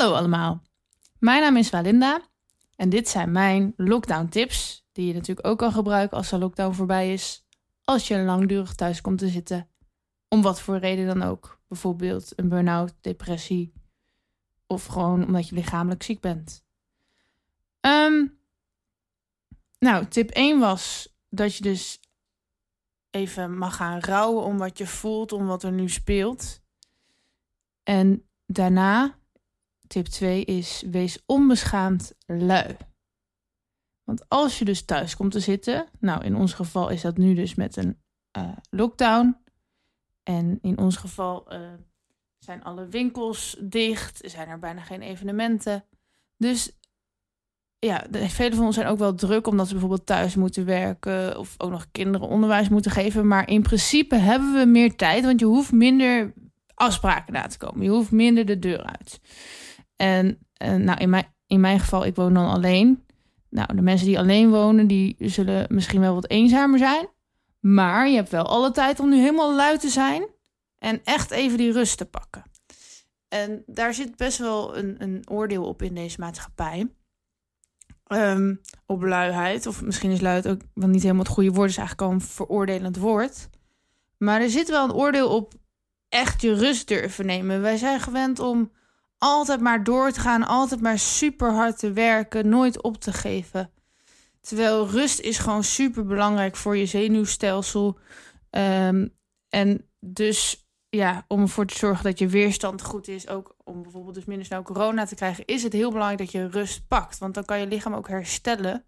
Hallo allemaal, mijn naam is Walinda en dit zijn mijn lockdown tips, die je natuurlijk ook kan gebruiken als de lockdown voorbij is, als je langdurig thuis komt te zitten, om wat voor reden dan ook. Bijvoorbeeld een burn-out, depressie of gewoon omdat je lichamelijk ziek bent. Ehm, nou, tip 1 was dat je dus even mag gaan rouwen om wat je voelt, om wat er nu speelt. En daarna, tip 2 is, wees onbeschaamd lui. Want als je dus thuis komt te zitten, nou in ons geval is dat nu dus met een uh, lockdown. En in ons geval uh, zijn alle winkels dicht, zijn er bijna geen evenementen. Dus ja, velen van ons zijn ook wel druk omdat ze bijvoorbeeld thuis moeten werken of ook nog kinderen onderwijs moeten geven. Maar in principe hebben we meer tijd, want je hoeft minder afspraken na te komen. Je hoeft minder de deur uit. En, en nou, in mijn, in mijn geval, ik woon dan alleen. Nou, de mensen die alleen wonen, die zullen misschien wel wat eenzamer zijn. Maar je hebt wel alle tijd om nu helemaal luid te zijn en echt even die rust te pakken. En daar zit best wel een, een oordeel op in deze maatschappij. Um, op luiheid. Of misschien is luid ook wel niet helemaal het goede woord. is eigenlijk al een veroordelend woord. Maar er zit wel een oordeel op echt je rust durven nemen. Wij zijn gewend om altijd maar door te gaan. Altijd maar super hard te werken. Nooit op te geven. Terwijl rust is gewoon super belangrijk voor je zenuwstelsel. Um, en dus ja, om ervoor te zorgen dat je weerstand goed is, ook om bijvoorbeeld dus minder snel corona te krijgen, is het heel belangrijk dat je rust pakt. Want dan kan je lichaam ook herstellen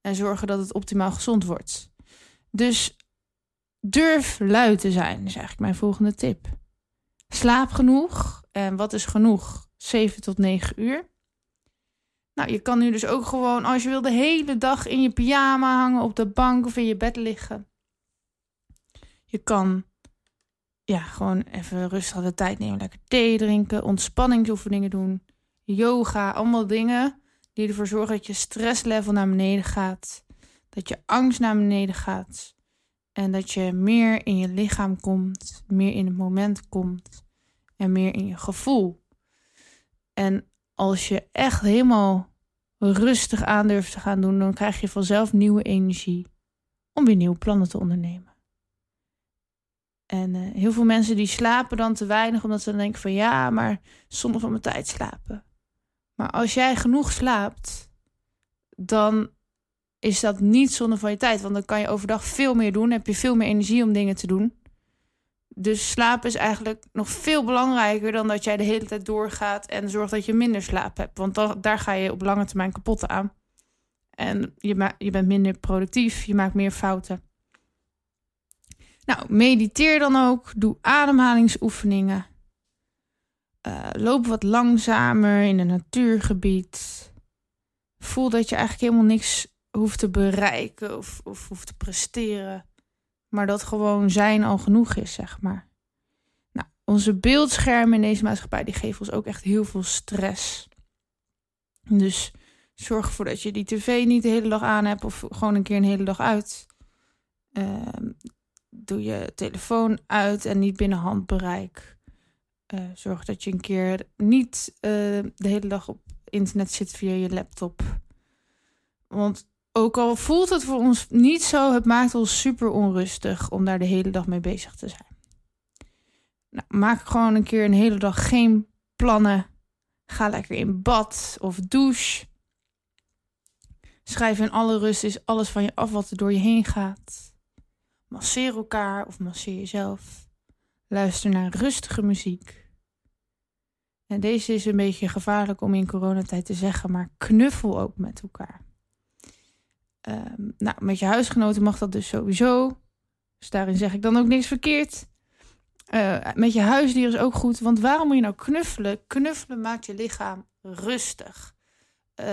en zorgen dat het optimaal gezond wordt. Dus durf lui te zijn, is eigenlijk mijn volgende tip. Slaap genoeg. En wat is genoeg? 7 tot 9 uur. Nou, je kan nu dus ook gewoon, als je wil, de hele dag in je pyjama hangen, op de bank of in je bed liggen. Je kan ja, gewoon even rustig de tijd nemen. Lekker thee drinken, ontspanningsoefeningen doen, yoga. Allemaal dingen die ervoor zorgen dat je stresslevel naar beneden gaat. Dat je angst naar beneden gaat. En dat je meer in je lichaam komt, meer in het moment komt en meer in je gevoel. En als je echt helemaal rustig aan durft te gaan doen, dan krijg je vanzelf nieuwe energie om weer nieuwe plannen te ondernemen. En uh, heel veel mensen die slapen dan te weinig, omdat ze dan denken van ja, maar zonder van mijn tijd slapen. Maar als jij genoeg slaapt, dan is dat niet zonde van je tijd. Want dan kan je overdag veel meer doen, heb je veel meer energie om dingen te doen. Dus slaap is eigenlijk nog veel belangrijker dan dat jij de hele tijd doorgaat en zorgt dat je minder slaap hebt. Want daar ga je op lange termijn kapot aan. En je, je bent minder productief, je maakt meer fouten. Nou, mediteer dan ook. Doe ademhalingsoefeningen. Uh, loop wat langzamer in een natuurgebied. Voel dat je eigenlijk helemaal niks hoeft te bereiken of, of hoeft te presteren. Maar dat gewoon zijn al genoeg is, zeg maar. Nou, onze beeldschermen in deze maatschappij die geven ons ook echt heel veel stress. Dus zorg ervoor dat je die tv niet de hele dag aan hebt of gewoon een keer een hele dag uit. Uh, doe je telefoon uit en niet binnen handbereik. Uh, zorg dat je een keer niet uh, de hele dag op internet zit via je laptop. Want ook al voelt het voor ons niet zo, het maakt ons super onrustig om daar de hele dag mee bezig te zijn. Nou, maak gewoon een keer een hele dag geen plannen. Ga lekker in bad of douche. Schrijf in alle rust is alles van je af wat er door je heen gaat. Masseer elkaar of masseer jezelf. Luister naar rustige muziek. En deze is een beetje gevaarlijk om in coronatijd te zeggen, maar knuffel ook met elkaar. Um, nou, met je huisgenoten mag dat dus sowieso. Dus daarin zeg ik dan ook niks verkeerd. Uh, met je huisdier is ook goed. Want waarom moet je nou knuffelen? Knuffelen maakt je lichaam rustig. Uh,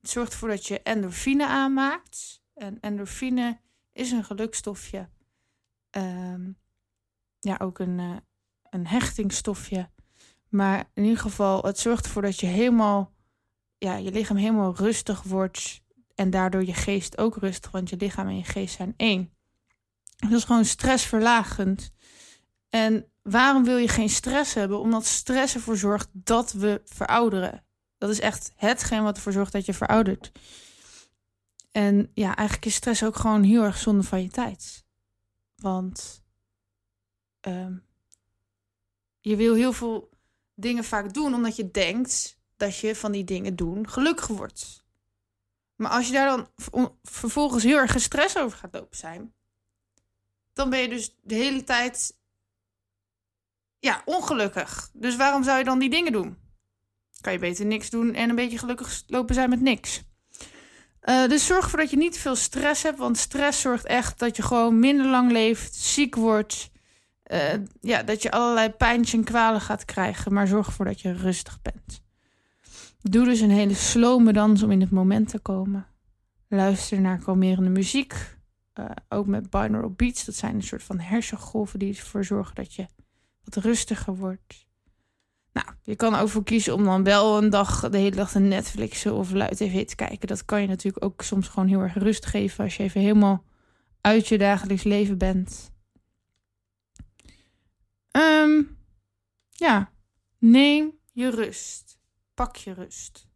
het zorgt ervoor dat je endorfine aanmaakt. En endorfine is een gelukstofje. Um, ja, ook een, uh, een hechtingstofje. Maar in ieder geval, het zorgt ervoor dat je helemaal, ja, je lichaam helemaal rustig wordt. En daardoor je geest ook rustig, want je lichaam en je geest zijn één. Dat is gewoon stressverlagend. En waarom wil je geen stress hebben? Omdat stress ervoor zorgt dat we verouderen. Dat is echt hetgeen wat ervoor zorgt dat je veroudert. En ja, eigenlijk is stress ook gewoon heel erg zonde van je tijd. Want ehm, je wil heel veel dingen vaak doen omdat je denkt dat je van die dingen doen gelukkig wordt. Maar als je daar dan vervolgens heel erg gestrest over gaat lopen zijn, dan ben je dus de hele tijd ja, ongelukkig. Dus waarom zou je dan die dingen doen? Kan je beter niks doen en een beetje gelukkig lopen zijn met niks. Uh, dus zorg ervoor dat je niet veel stress hebt, want stress zorgt echt dat je gewoon minder lang leeft, ziek wordt, uh, ja, dat je allerlei pijntjes en kwalen gaat krijgen, maar zorg ervoor dat je rustig bent. Doe dus een hele slome dans om in het moment te komen. Luister naar kalmerende muziek, uh, ook met binaural beats. Dat zijn een soort van hersengolven die ervoor zorgen dat je wat rustiger wordt. Nou, je kan ook voor kiezen om dan wel een dag de hele dag te Netflixen of luid tv te kijken. Dat kan je natuurlijk ook soms gewoon heel erg rust geven als je even helemaal uit je dagelijks leven bent. Um, ja, neem je rust. Pak je rust.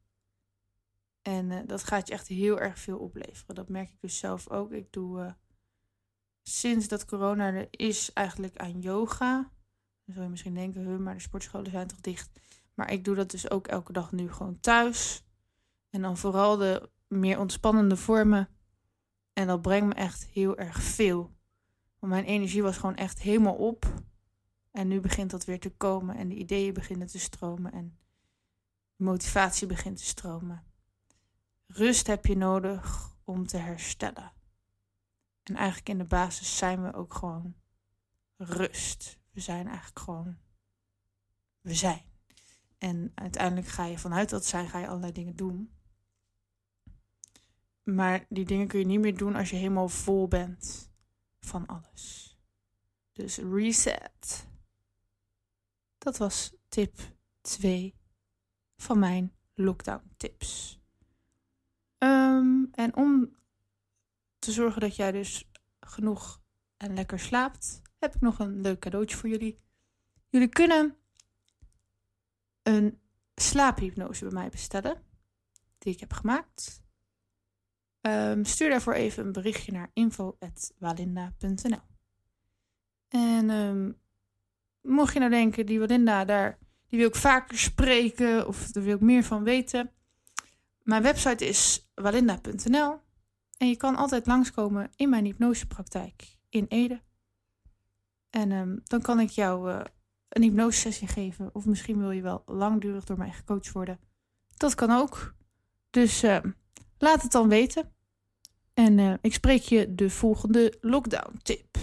En uh, dat gaat je echt heel erg veel opleveren. Dat merk ik dus zelf ook. Ik doe uh, sinds dat corona er is eigenlijk aan yoga. Dan zou je misschien denken, maar de sportscholen zijn toch dicht. Maar ik doe dat dus ook elke dag nu gewoon thuis. En dan vooral de meer ontspannende vormen. En dat brengt me echt heel erg veel. Want mijn energie was gewoon echt helemaal op. En nu begint dat weer te komen. En de ideeën beginnen te stromen. En motivatie begint te stromen. Rust heb je nodig om te herstellen. En eigenlijk in de basis zijn we ook gewoon rust. We zijn eigenlijk gewoon. We zijn. En uiteindelijk ga je vanuit dat zijn, ga je allerlei dingen doen. Maar die dingen kun je niet meer doen als je helemaal vol bent van alles. Dus reset. Dat was tip 2 van mijn lockdown tips. Um, en om te zorgen dat jij dus genoeg en lekker slaapt, heb ik nog een leuk cadeautje voor jullie. Jullie kunnen een slaaphypnose bij mij bestellen, die ik heb gemaakt. Um, stuur daarvoor even een berichtje naar info.walinda.nl. En um, mocht je nou denken, die Walinda, daar, die wil ik vaker spreken of daar wil ik meer van weten. Mijn website is walinda.nl en je kan altijd langskomen in mijn hypnosepraktijk in Ede. En um, dan kan ik jou uh, een hypnosesessie geven. Of misschien wil je wel langdurig door mij gecoacht worden. Dat kan ook. Dus uh, laat het dan weten. En uh, ik spreek je de volgende lockdown tip.